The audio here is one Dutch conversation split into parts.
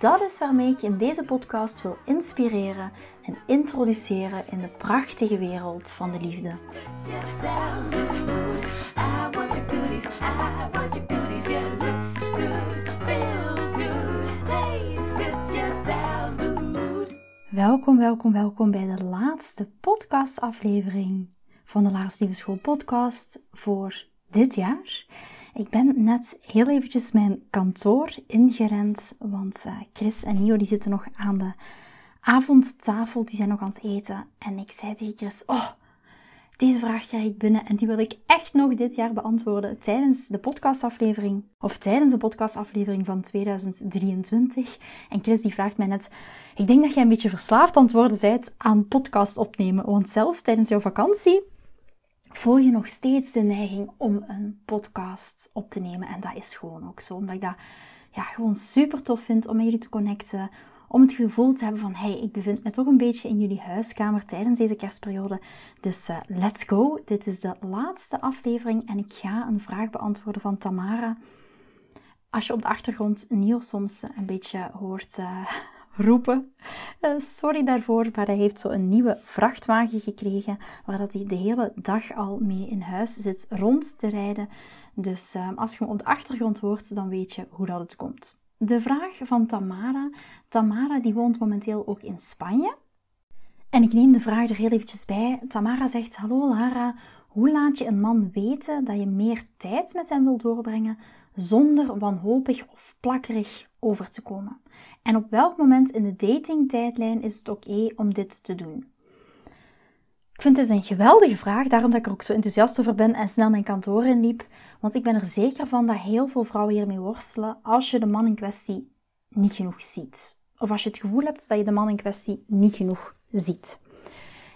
Dat is waarmee ik je in deze podcast wil inspireren en introduceren in de prachtige wereld van de liefde. Welkom, welkom, welkom bij de laatste podcastaflevering van de Laars Liefdeschool podcast voor dit jaar. Ik ben net heel eventjes mijn kantoor ingerend, want uh, Chris en Nio die zitten nog aan de avondtafel, die zijn nog aan het eten. En ik zei tegen Chris, oh, deze vraag krijg ik binnen en die wil ik echt nog dit jaar beantwoorden tijdens de podcastaflevering, of tijdens de podcastaflevering van 2023. En Chris die vraagt mij net, ik denk dat jij een beetje verslaafd aan het worden bent aan podcast opnemen, want zelf tijdens jouw vakantie voel je nog steeds de neiging om een podcast op te nemen. En dat is gewoon ook zo, omdat ik dat ja, gewoon super tof vind om met jullie te connecten. Om het gevoel te hebben van, hey, ik bevind me toch een beetje in jullie huiskamer tijdens deze kerstperiode. Dus uh, let's go. Dit is de laatste aflevering en ik ga een vraag beantwoorden van Tamara. Als je op de achtergrond Niels soms een beetje hoort uh, roepen. Uh, sorry daarvoor, maar hij heeft zo een nieuwe vrachtwagen gekregen, waar dat hij de hele dag al mee in huis zit rond te rijden. Dus uh, als je hem op de achtergrond hoort, dan weet je hoe dat het komt. De vraag van Tamara. Tamara die woont momenteel ook in Spanje. En ik neem de vraag er heel eventjes bij. Tamara zegt, hallo Lara, hoe laat je een man weten dat je meer tijd met hem wil doorbrengen zonder wanhopig of plakkerig over te komen? En op welk moment in de datingtijdlijn is het oké om dit te doen? Ik vind het een geweldige vraag, daarom dat ik er ook zo enthousiast over ben en snel mijn kantoor inliep. Want ik ben er zeker van dat heel veel vrouwen hiermee worstelen als je de man in kwestie niet genoeg ziet. Of als je het gevoel hebt dat je de man in kwestie niet genoeg ziet.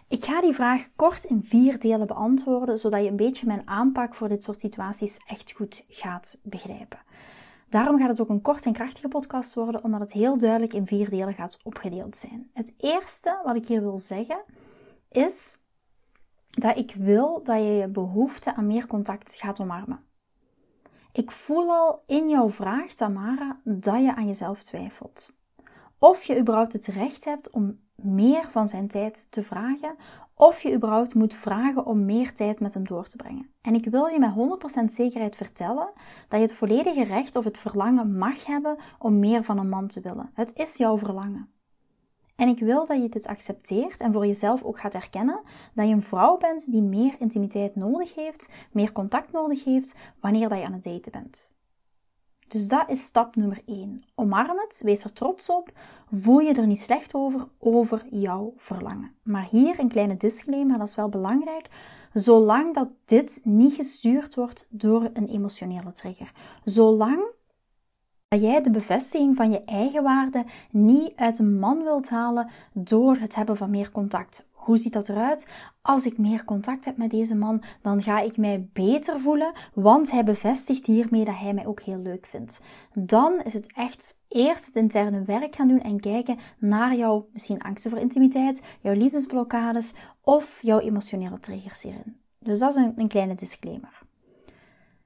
Ik ga die vraag kort in vier delen beantwoorden, zodat je een beetje mijn aanpak voor dit soort situaties echt goed gaat begrijpen. Daarom gaat het ook een kort en krachtige podcast worden, omdat het heel duidelijk in vier delen gaat opgedeeld zijn. Het eerste wat ik hier wil zeggen is dat ik wil dat je je behoefte aan meer contact gaat omarmen. Ik voel al in jouw vraag, Tamara, dat je aan jezelf twijfelt. Of je überhaupt het recht hebt om meer van zijn tijd te vragen, of je überhaupt moet vragen om meer tijd met hem door te brengen. En ik wil je met 100% zekerheid vertellen dat je het volledige recht of het verlangen mag hebben om meer van een man te willen. Het is jouw verlangen. En ik wil dat je dit accepteert en voor jezelf ook gaat erkennen dat je een vrouw bent die meer intimiteit nodig heeft, meer contact nodig heeft wanneer dat je aan het daten bent. Dus dat is stap nummer 1. Omarm het, wees er trots op, voel je er niet slecht over, over jouw verlangen. Maar hier een kleine disclaimer, dat is wel belangrijk. Zolang dat dit niet gestuurd wordt door een emotionele trigger. Zolang dat jij de bevestiging van je eigen waarde niet uit een man wilt halen door het hebben van meer contact. Hoe ziet dat eruit? Als ik meer contact heb met deze man, dan ga ik mij beter voelen, want hij bevestigt hiermee dat hij mij ook heel leuk vindt. Dan is het echt eerst het interne werk gaan doen en kijken naar jouw misschien angsten voor intimiteit, jouw liefdesblokkades of jouw emotionele triggers hierin. Dus dat is een, een kleine disclaimer.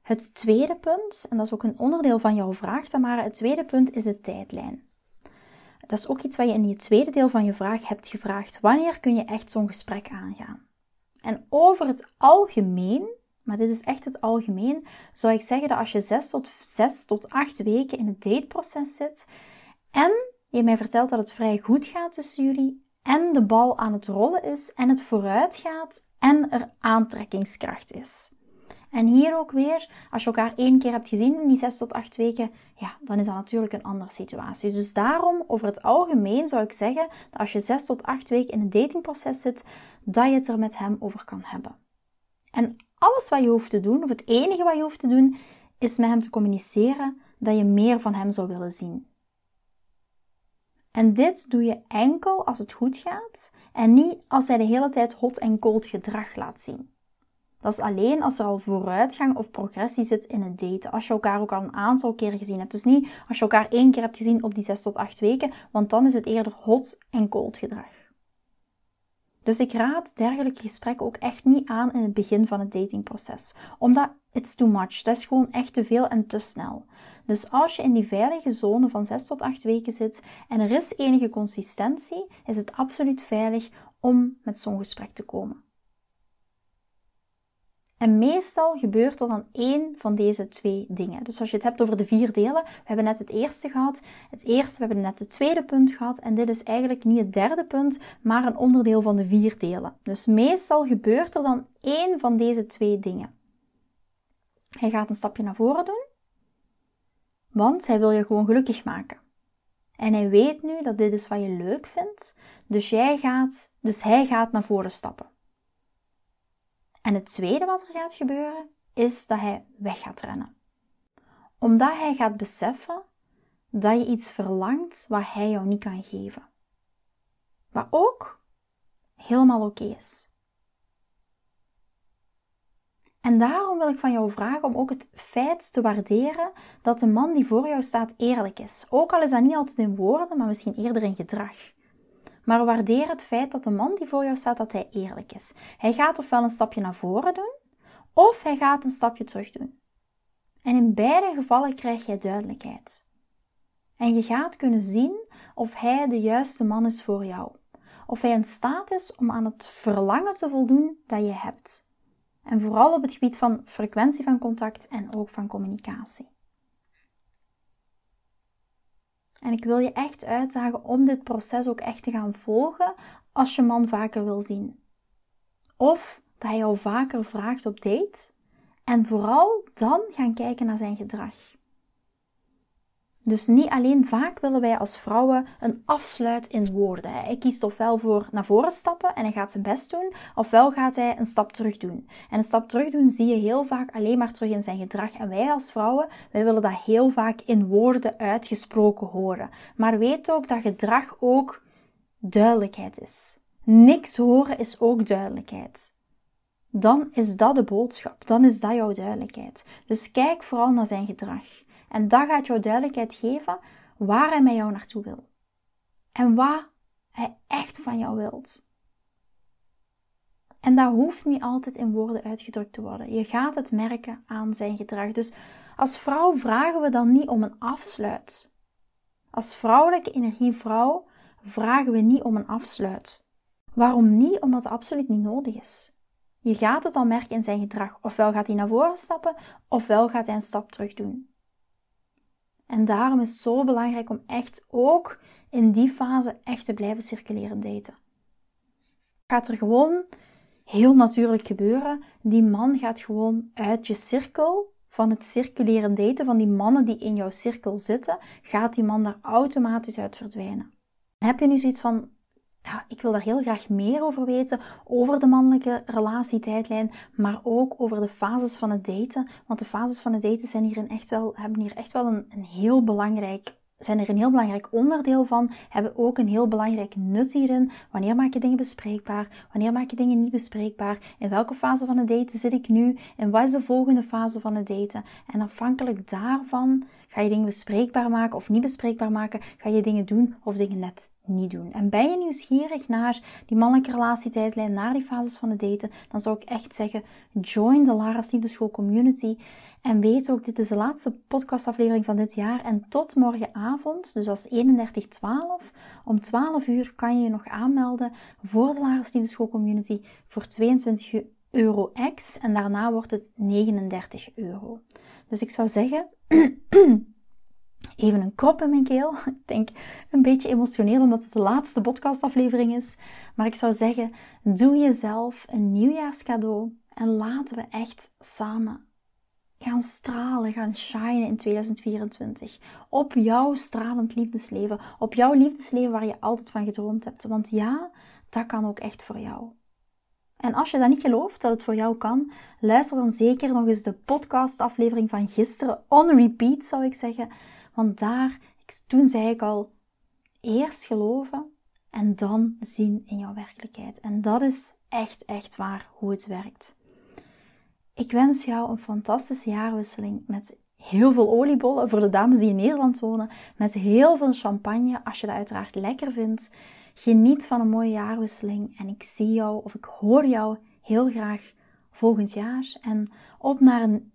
Het tweede punt, en dat is ook een onderdeel van jouw vraag, Tamara, het tweede punt is de tijdlijn. Dat is ook iets wat je in je tweede deel van je vraag hebt gevraagd. Wanneer kun je echt zo'n gesprek aangaan? En over het algemeen, maar dit is echt het algemeen, zou ik zeggen dat als je 6 tot, 6 tot 8 weken in het dateproces zit en je mij vertelt dat het vrij goed gaat tussen jullie en de bal aan het rollen is en het vooruit gaat en er aantrekkingskracht is. En hier ook weer, als je elkaar één keer hebt gezien in die zes tot acht weken, ja, dan is dat natuurlijk een andere situatie. Dus daarom, over het algemeen zou ik zeggen dat als je zes tot acht weken in een datingproces zit, dat je het er met hem over kan hebben. En alles wat je hoeft te doen, of het enige wat je hoeft te doen, is met hem te communiceren dat je meer van hem zou willen zien. En dit doe je enkel als het goed gaat en niet als hij de hele tijd hot en cold gedrag laat zien. Dat is alleen als er al vooruitgang of progressie zit in het daten. Als je elkaar ook al een aantal keren gezien hebt. Dus niet als je elkaar één keer hebt gezien op die 6 tot 8 weken, want dan is het eerder hot en cold gedrag. Dus ik raad dergelijke gesprekken ook echt niet aan in het begin van het datingproces. Omdat it's too much. Dat is gewoon echt te veel en te snel. Dus als je in die veilige zone van 6 tot 8 weken zit en er is enige consistentie, is het absoluut veilig om met zo'n gesprek te komen. En meestal gebeurt er dan één van deze twee dingen. Dus als je het hebt over de vier delen, we hebben net het eerste gehad, het eerste, we hebben net het tweede punt gehad en dit is eigenlijk niet het derde punt, maar een onderdeel van de vier delen. Dus meestal gebeurt er dan één van deze twee dingen. Hij gaat een stapje naar voren doen, want hij wil je gewoon gelukkig maken. En hij weet nu dat dit is wat je leuk vindt, dus, jij gaat, dus hij gaat naar voren stappen. En het tweede wat er gaat gebeuren, is dat hij weg gaat rennen. Omdat hij gaat beseffen dat je iets verlangt wat hij jou niet kan geven. Wat ook helemaal oké is. En daarom wil ik van jou vragen om ook het feit te waarderen dat de man die voor jou staat eerlijk is. Ook al is dat niet altijd in woorden, maar misschien eerder in gedrag. Maar waardeer het feit dat de man die voor jou staat, dat hij eerlijk is. Hij gaat ofwel een stapje naar voren doen, of hij gaat een stapje terug doen. En in beide gevallen krijg je duidelijkheid. En je gaat kunnen zien of hij de juiste man is voor jou. Of hij in staat is om aan het verlangen te voldoen dat je hebt. En vooral op het gebied van frequentie van contact en ook van communicatie. En ik wil je echt uitdagen om dit proces ook echt te gaan volgen als je man vaker wil zien. Of dat hij jou vaker vraagt op date. En vooral dan gaan kijken naar zijn gedrag. Dus niet alleen vaak willen wij als vrouwen een afsluit in woorden. Hij kiest ofwel voor naar voren stappen en hij gaat zijn best doen, ofwel gaat hij een stap terug doen. En een stap terug doen zie je heel vaak alleen maar terug in zijn gedrag. En wij als vrouwen, wij willen dat heel vaak in woorden uitgesproken horen. Maar weet ook dat gedrag ook duidelijkheid is. Niks horen is ook duidelijkheid. Dan is dat de boodschap, dan is dat jouw duidelijkheid. Dus kijk vooral naar zijn gedrag. En dat gaat jou duidelijkheid geven waar hij met jou naartoe wil. En wat hij echt van jou wilt. En dat hoeft niet altijd in woorden uitgedrukt te worden. Je gaat het merken aan zijn gedrag. Dus als vrouw vragen we dan niet om een afsluit. Als vrouwelijke energievrouw vragen we niet om een afsluit. Waarom niet? Omdat het absoluut niet nodig is. Je gaat het al merken in zijn gedrag. Ofwel gaat hij naar voren stappen, ofwel gaat hij een stap terug doen. En daarom is het zo belangrijk om echt ook in die fase echt te blijven circuleren daten. Gaat er gewoon heel natuurlijk gebeuren. Die man gaat gewoon uit je cirkel van het circuleren daten, van die mannen die in jouw cirkel zitten, gaat die man daar automatisch uit verdwijnen. Heb je nu zoiets van, ja, ik wil daar heel graag meer over weten, over de mannelijke relatietijdlijn, maar ook over de fases van het daten. Want de fases van het daten zijn hierin echt wel, hebben hier echt wel een, een heel belangrijk zijn er een heel belangrijk onderdeel van, hebben ook een heel belangrijk nut hierin. Wanneer maak je dingen bespreekbaar? Wanneer maak je dingen niet bespreekbaar? In welke fase van het daten zit ik nu? En wat is de volgende fase van het daten? En afhankelijk daarvan ga je dingen bespreekbaar maken of niet bespreekbaar maken. Ga je dingen doen of dingen net niet doen. En ben je nieuwsgierig naar die mannelijke relatietijdlijn, naar die fases van het daten, dan zou ik echt zeggen, join de Lara's Liefdeschool Community. En weet ook, dit is de laatste podcastaflevering van dit jaar. En tot morgenavond, dus als 31.12, om 12 uur kan je je nog aanmelden voor de Lara's Liefdeschool Community voor 22 euro ex. En daarna wordt het 39 euro. Dus ik zou zeggen, even een krop in mijn keel. Ik denk een beetje emotioneel omdat het de laatste podcastaflevering is. Maar ik zou zeggen, doe jezelf een nieuwjaarscadeau en laten we echt samen gaan stralen, gaan shinen in 2024. Op jouw stralend liefdesleven. Op jouw liefdesleven waar je altijd van gedroomd hebt. Want ja, dat kan ook echt voor jou. En als je dat niet gelooft dat het voor jou kan, luister dan zeker nog eens de podcastaflevering van gisteren on repeat, zou ik zeggen. Want daar, toen zei ik al, eerst geloven en dan zien in jouw werkelijkheid. En dat is echt, echt waar hoe het werkt. Ik wens jou een fantastische jaarwisseling met heel veel oliebollen voor de dames die in Nederland wonen, met heel veel champagne als je dat uiteraard lekker vindt. Geniet van een mooie jaarwisseling en ik zie jou of ik hoor jou heel graag volgend jaar en op naar een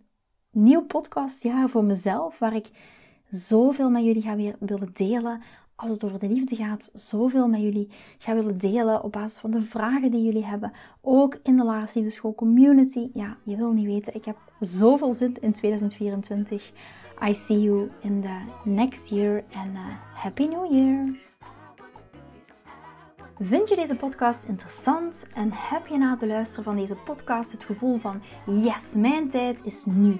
nieuw podcastjaar voor mezelf waar ik zoveel met jullie ga willen delen als het over de liefde gaat, zoveel met jullie ga willen delen op basis van de vragen die jullie hebben. Ook in de Lars Liefdeschool community. Ja, je wil niet weten, ik heb zoveel zin in 2024. I see you in the next year and uh, Happy New Year! Vind je deze podcast interessant en heb je na het beluisteren van deze podcast het gevoel van yes, mijn tijd is nu.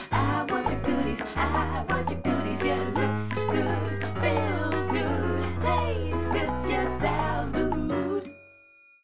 I want your goodies, yeah, looks good.